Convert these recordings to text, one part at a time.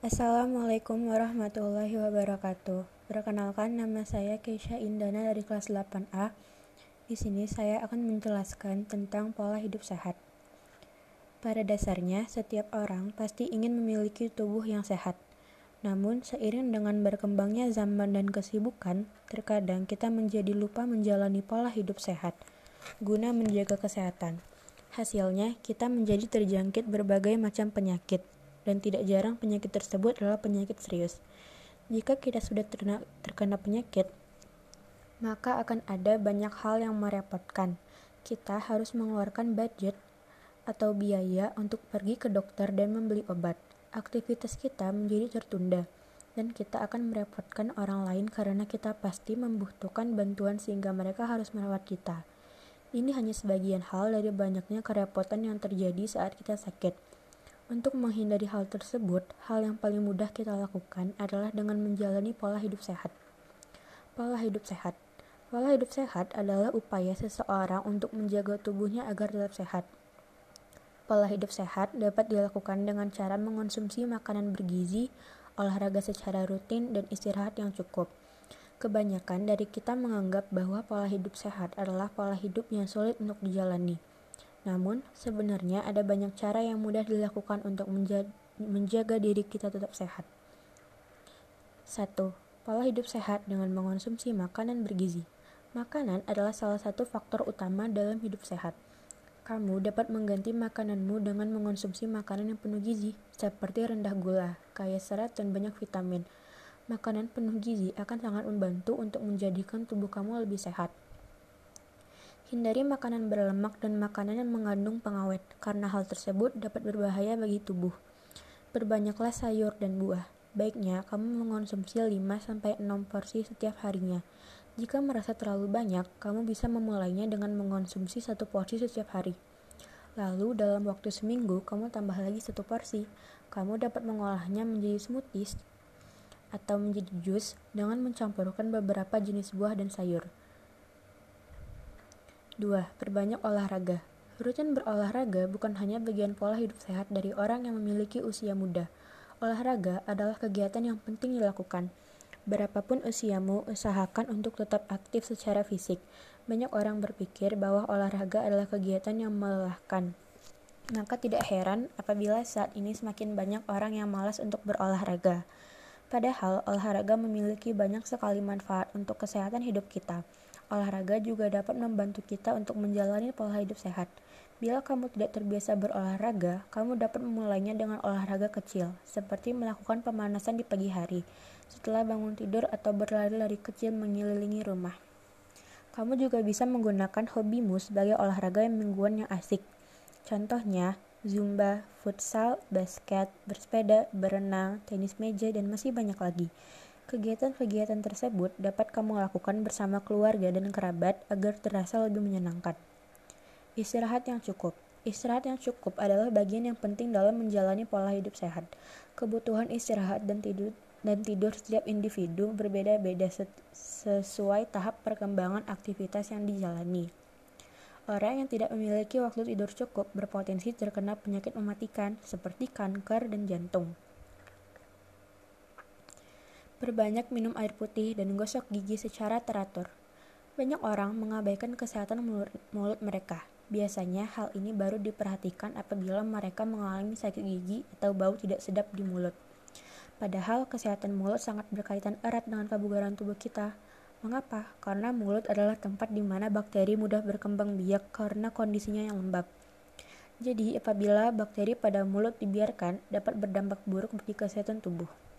Assalamualaikum warahmatullahi wabarakatuh. Perkenalkan nama saya Keisha Indana dari kelas 8A. Di sini saya akan menjelaskan tentang pola hidup sehat. Pada dasarnya, setiap orang pasti ingin memiliki tubuh yang sehat. Namun, seiring dengan berkembangnya zaman dan kesibukan, terkadang kita menjadi lupa menjalani pola hidup sehat guna menjaga kesehatan. Hasilnya, kita menjadi terjangkit berbagai macam penyakit, dan tidak jarang penyakit tersebut adalah penyakit serius. Jika kita sudah terkena, terkena penyakit, maka akan ada banyak hal yang merepotkan. Kita harus mengeluarkan budget atau biaya untuk pergi ke dokter dan membeli obat. Aktivitas kita menjadi tertunda, dan kita akan merepotkan orang lain karena kita pasti membutuhkan bantuan sehingga mereka harus merawat kita. Ini hanya sebagian hal dari banyaknya kerepotan yang terjadi saat kita sakit. Untuk menghindari hal tersebut, hal yang paling mudah kita lakukan adalah dengan menjalani pola hidup sehat. Pola hidup sehat Pola hidup sehat adalah upaya seseorang untuk menjaga tubuhnya agar tetap sehat. Pola hidup sehat dapat dilakukan dengan cara mengonsumsi makanan bergizi, olahraga secara rutin, dan istirahat yang cukup. Kebanyakan dari kita menganggap bahwa pola hidup sehat adalah pola hidup yang sulit untuk dijalani. Namun, sebenarnya ada banyak cara yang mudah dilakukan untuk menjaga, diri kita tetap sehat. 1. Pola hidup sehat dengan mengonsumsi makanan bergizi. Makanan adalah salah satu faktor utama dalam hidup sehat. Kamu dapat mengganti makananmu dengan mengonsumsi makanan yang penuh gizi, seperti rendah gula, kaya serat, dan banyak vitamin. Makanan penuh gizi akan sangat membantu untuk menjadikan tubuh kamu lebih sehat. Hindari makanan berlemak dan makanan yang mengandung pengawet, karena hal tersebut dapat berbahaya bagi tubuh. Perbanyaklah sayur dan buah. Baiknya, kamu mengonsumsi 5-6 porsi setiap harinya. Jika merasa terlalu banyak, kamu bisa memulainya dengan mengonsumsi satu porsi setiap hari. Lalu, dalam waktu seminggu, kamu tambah lagi satu porsi. Kamu dapat mengolahnya menjadi smoothies atau menjadi jus dengan mencampurkan beberapa jenis buah dan sayur. 2. Perbanyak olahraga. Rutin berolahraga bukan hanya bagian pola hidup sehat dari orang yang memiliki usia muda. Olahraga adalah kegiatan yang penting dilakukan. Berapapun usiamu, usahakan untuk tetap aktif secara fisik. Banyak orang berpikir bahwa olahraga adalah kegiatan yang melelahkan. Maka tidak heran apabila saat ini semakin banyak orang yang malas untuk berolahraga. Padahal olahraga memiliki banyak sekali manfaat untuk kesehatan hidup kita. Olahraga juga dapat membantu kita untuk menjalani pola hidup sehat. Bila kamu tidak terbiasa berolahraga, kamu dapat memulainya dengan olahraga kecil, seperti melakukan pemanasan di pagi hari, setelah bangun tidur atau berlari-lari kecil mengelilingi rumah. Kamu juga bisa menggunakan hobimu sebagai olahraga yang mingguan yang asik. Contohnya, zumba, futsal, basket, bersepeda, berenang, tenis meja, dan masih banyak lagi. Kegiatan-kegiatan tersebut dapat kamu lakukan bersama keluarga dan kerabat agar terasa lebih menyenangkan. Istirahat yang cukup. Istirahat yang cukup adalah bagian yang penting dalam menjalani pola hidup sehat. Kebutuhan istirahat dan tidur dan tidur setiap individu berbeda-beda sesuai tahap perkembangan aktivitas yang dijalani. Orang yang tidak memiliki waktu tidur cukup berpotensi terkena penyakit mematikan seperti kanker dan jantung. Perbanyak minum air putih dan gosok gigi secara teratur. Banyak orang mengabaikan kesehatan mulut, mulut mereka. Biasanya hal ini baru diperhatikan apabila mereka mengalami sakit gigi atau bau tidak sedap di mulut. Padahal kesehatan mulut sangat berkaitan erat dengan kebugaran tubuh kita. Mengapa? Karena mulut adalah tempat di mana bakteri mudah berkembang biak karena kondisinya yang lembab. Jadi, apabila bakteri pada mulut dibiarkan, dapat berdampak buruk bagi kesehatan tubuh.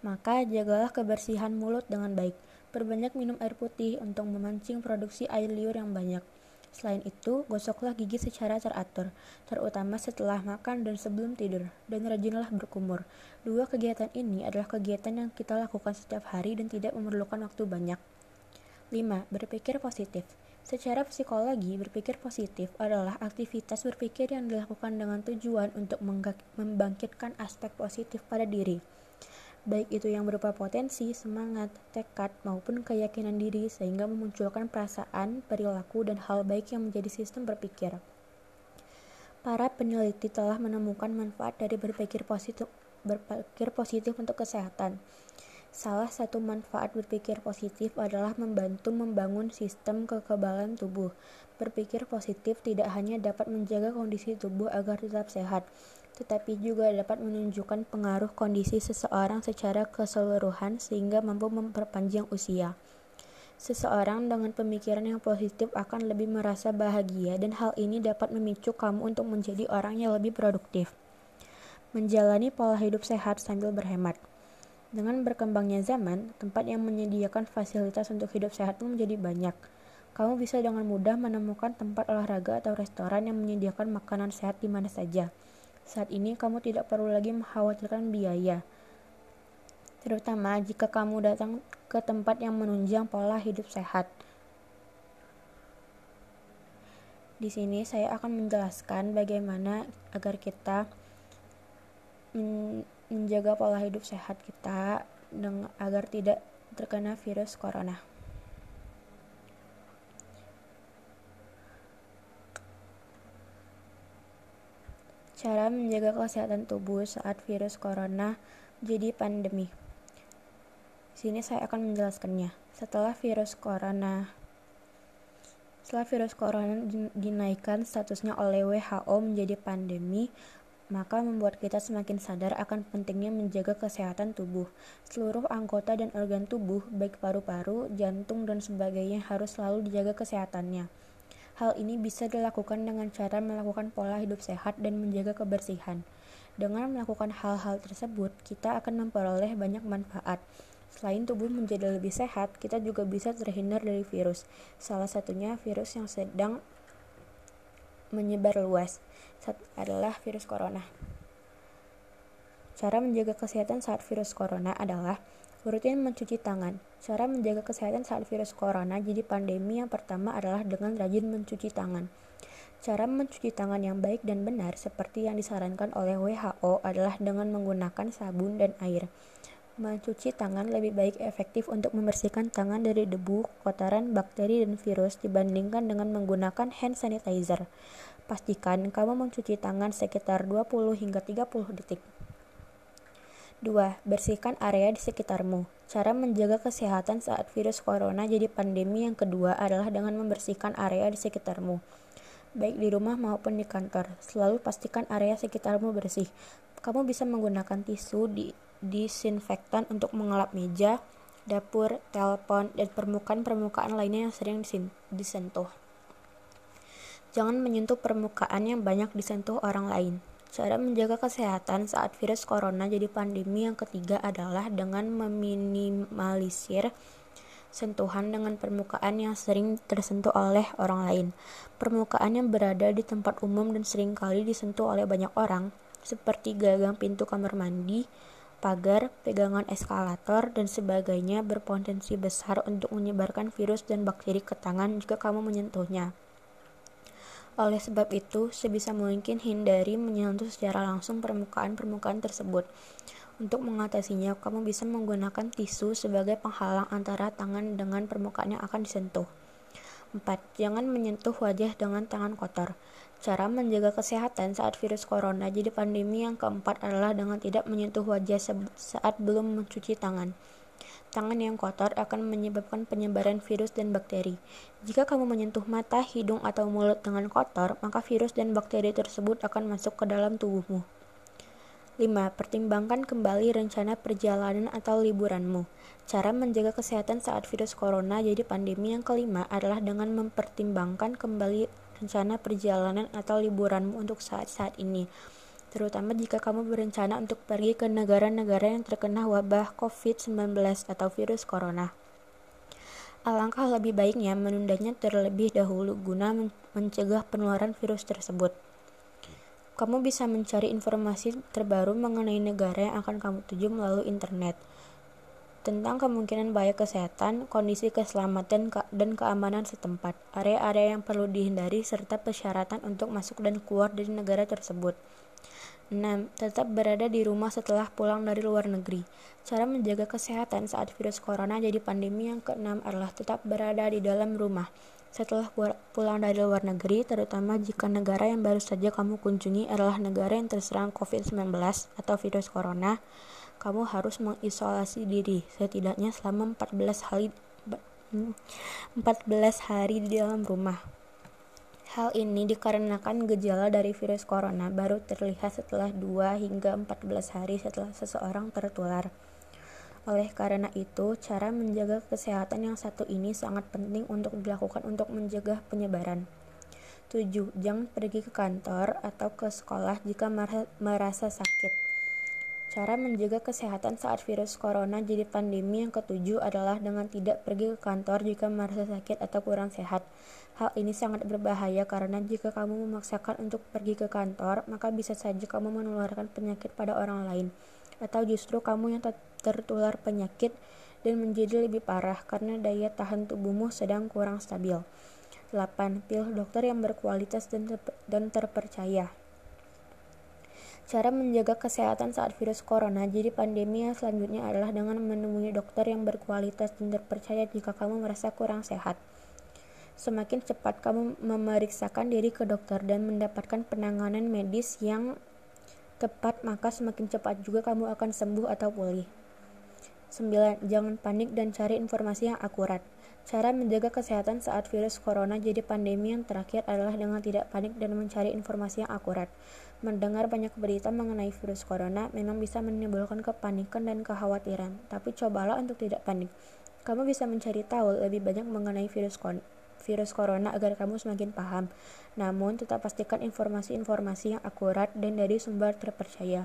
Maka jagalah kebersihan mulut dengan baik. Perbanyak minum air putih untuk memancing produksi air liur yang banyak. Selain itu, gosoklah gigi secara teratur, terutama setelah makan dan sebelum tidur, dan rajinlah berkumur. Dua kegiatan ini adalah kegiatan yang kita lakukan setiap hari dan tidak memerlukan waktu banyak. 5. Berpikir positif. Secara psikologi, berpikir positif adalah aktivitas berpikir yang dilakukan dengan tujuan untuk membangkitkan aspek positif pada diri baik itu yang berupa potensi, semangat, tekad, maupun keyakinan diri sehingga memunculkan perasaan, perilaku, dan hal baik yang menjadi sistem berpikir. Para peneliti telah menemukan manfaat dari berpikir positif, berpikir positif untuk kesehatan. Salah satu manfaat berpikir positif adalah membantu membangun sistem kekebalan tubuh. Berpikir positif tidak hanya dapat menjaga kondisi tubuh agar tetap sehat, tetapi juga dapat menunjukkan pengaruh kondisi seseorang secara keseluruhan sehingga mampu memperpanjang usia. Seseorang dengan pemikiran yang positif akan lebih merasa bahagia dan hal ini dapat memicu kamu untuk menjadi orang yang lebih produktif. Menjalani pola hidup sehat sambil berhemat. Dengan berkembangnya zaman, tempat yang menyediakan fasilitas untuk hidup sehat pun menjadi banyak. Kamu bisa dengan mudah menemukan tempat olahraga atau restoran yang menyediakan makanan sehat di mana saja. Saat ini, kamu tidak perlu lagi mengkhawatirkan biaya, terutama jika kamu datang ke tempat yang menunjang pola hidup sehat. Di sini, saya akan menjelaskan bagaimana agar kita menjaga pola hidup sehat kita agar tidak terkena virus corona. Cara menjaga kesehatan tubuh saat virus corona jadi pandemi. Sini saya akan menjelaskannya. Setelah virus corona setelah virus corona dinaikkan statusnya oleh WHO menjadi pandemi, maka membuat kita semakin sadar akan pentingnya menjaga kesehatan tubuh. Seluruh anggota dan organ tubuh, baik paru-paru, jantung, dan sebagainya harus selalu dijaga kesehatannya. Hal ini bisa dilakukan dengan cara melakukan pola hidup sehat dan menjaga kebersihan. Dengan melakukan hal-hal tersebut, kita akan memperoleh banyak manfaat. Selain tubuh menjadi lebih sehat, kita juga bisa terhindar dari virus. Salah satunya virus yang sedang menyebar luas adalah virus corona. Cara menjaga kesehatan saat virus corona adalah rutin mencuci tangan. Cara menjaga kesehatan saat virus corona jadi pandemi yang pertama adalah dengan rajin mencuci tangan. Cara mencuci tangan yang baik dan benar seperti yang disarankan oleh WHO adalah dengan menggunakan sabun dan air. Mencuci tangan lebih baik efektif untuk membersihkan tangan dari debu, kotoran, bakteri, dan virus dibandingkan dengan menggunakan hand sanitizer. Pastikan kamu mencuci tangan sekitar 20 hingga 30 detik. 2. Bersihkan area di sekitarmu. Cara menjaga kesehatan saat virus corona jadi pandemi yang kedua adalah dengan membersihkan area di sekitarmu. Baik di rumah maupun di kantor, selalu pastikan area sekitarmu bersih. Kamu bisa menggunakan tisu di disinfektan untuk mengelap meja, dapur, telepon, dan permukaan-permukaan lainnya yang sering disentuh. Jangan menyentuh permukaan yang banyak disentuh orang lain. Cara menjaga kesehatan saat virus corona jadi pandemi yang ketiga adalah dengan meminimalisir sentuhan dengan permukaan yang sering tersentuh oleh orang lain. Permukaan yang berada di tempat umum dan sering kali disentuh oleh banyak orang, seperti gagang pintu kamar mandi, pagar, pegangan eskalator, dan sebagainya berpotensi besar untuk menyebarkan virus dan bakteri ke tangan jika kamu menyentuhnya. Oleh sebab itu, sebisa mungkin hindari menyentuh secara langsung permukaan-permukaan tersebut. Untuk mengatasinya, kamu bisa menggunakan tisu sebagai penghalang antara tangan dengan permukaan yang akan disentuh. 4. Jangan menyentuh wajah dengan tangan kotor. Cara menjaga kesehatan saat virus corona jadi pandemi yang keempat adalah dengan tidak menyentuh wajah saat belum mencuci tangan. Tangan yang kotor akan menyebabkan penyebaran virus dan bakteri. Jika kamu menyentuh mata, hidung, atau mulut dengan kotor, maka virus dan bakteri tersebut akan masuk ke dalam tubuhmu. 5. Pertimbangkan kembali rencana perjalanan atau liburanmu. Cara menjaga kesehatan saat virus corona jadi pandemi yang kelima adalah dengan mempertimbangkan kembali rencana perjalanan atau liburanmu untuk saat-saat ini terutama jika kamu berencana untuk pergi ke negara-negara yang terkena wabah COVID-19 atau virus corona. Alangkah lebih baiknya menundanya terlebih dahulu guna mencegah penularan virus tersebut. Kamu bisa mencari informasi terbaru mengenai negara yang akan kamu tuju melalui internet tentang kemungkinan bahaya kesehatan, kondisi keselamatan dan keamanan setempat, area-area yang perlu dihindari, serta persyaratan untuk masuk dan keluar dari negara tersebut. 6. Tetap berada di rumah setelah pulang dari luar negeri. Cara menjaga kesehatan saat virus corona jadi pandemi yang keenam adalah tetap berada di dalam rumah. Setelah pulang dari luar negeri, terutama jika negara yang baru saja kamu kunjungi adalah negara yang terserang COVID-19 atau virus corona, kamu harus mengisolasi diri setidaknya selama 14 hari 14 hari di dalam rumah. Hal ini dikarenakan gejala dari virus corona baru terlihat setelah 2 hingga 14 hari setelah seseorang tertular. Oleh karena itu, cara menjaga kesehatan yang satu ini sangat penting untuk dilakukan untuk mencegah penyebaran. 7. Jangan pergi ke kantor atau ke sekolah jika merasa sakit. Cara menjaga kesehatan saat virus corona jadi pandemi yang ketujuh adalah dengan tidak pergi ke kantor jika merasa sakit atau kurang sehat. Hal ini sangat berbahaya karena jika kamu memaksakan untuk pergi ke kantor, maka bisa saja kamu menularkan penyakit pada orang lain atau justru kamu yang tertular penyakit dan menjadi lebih parah karena daya tahan tubuhmu sedang kurang stabil. 8. Pilih dokter yang berkualitas dan, dan terpercaya. Cara menjaga kesehatan saat virus corona jadi pandemi yang selanjutnya adalah dengan menemui dokter yang berkualitas dan terpercaya jika kamu merasa kurang sehat. Semakin cepat kamu memeriksakan diri ke dokter dan mendapatkan penanganan medis yang tepat, maka semakin cepat juga kamu akan sembuh atau pulih. 9. Jangan panik dan cari informasi yang akurat. Cara menjaga kesehatan saat virus corona jadi pandemi yang terakhir adalah dengan tidak panik dan mencari informasi yang akurat. Mendengar banyak berita mengenai virus corona memang bisa menimbulkan kepanikan dan kekhawatiran, tapi cobalah untuk tidak panik. Kamu bisa mencari tahu lebih banyak mengenai virus corona virus corona agar kamu semakin paham. Namun, tetap pastikan informasi-informasi yang akurat dan dari sumber terpercaya.